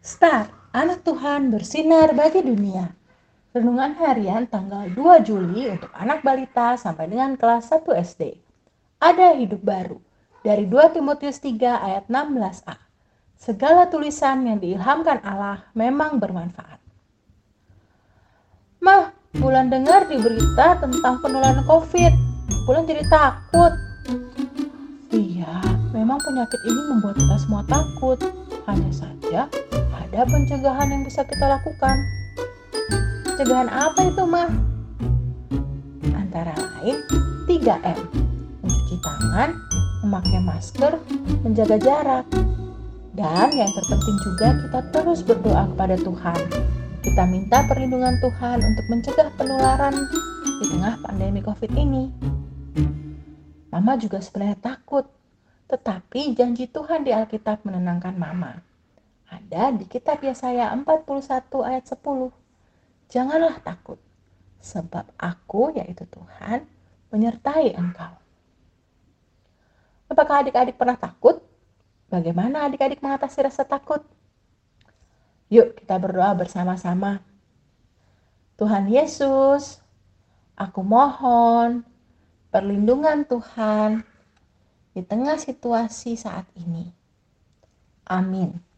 Star, anak Tuhan bersinar bagi dunia. Renungan harian tanggal 2 Juli untuk anak balita sampai dengan kelas 1 SD. Ada hidup baru. Dari 2 Timotius 3 ayat 16a. Segala tulisan yang diilhamkan Allah memang bermanfaat. Mah, Bulan dengar di berita tentang penularan COVID. Bulan jadi takut. Iya, memang penyakit ini membuat kita semua takut. Hanya saja ada pencegahan yang bisa kita lakukan. Pencegahan apa itu, Mah? Antara lain 3M. Mencuci tangan, memakai masker, menjaga jarak. Dan yang terpenting juga kita terus berdoa kepada Tuhan. Kita minta perlindungan Tuhan untuk mencegah penularan di tengah pandemi COVID ini. Mama juga sebenarnya takut, tetapi janji Tuhan di Alkitab menenangkan Mama ada di kitab Yesaya 41 ayat 10. Janganlah takut, sebab aku, yaitu Tuhan, menyertai engkau. Apakah adik-adik pernah takut? Bagaimana adik-adik mengatasi rasa takut? Yuk kita berdoa bersama-sama. Tuhan Yesus, aku mohon perlindungan Tuhan di tengah situasi saat ini. Amin.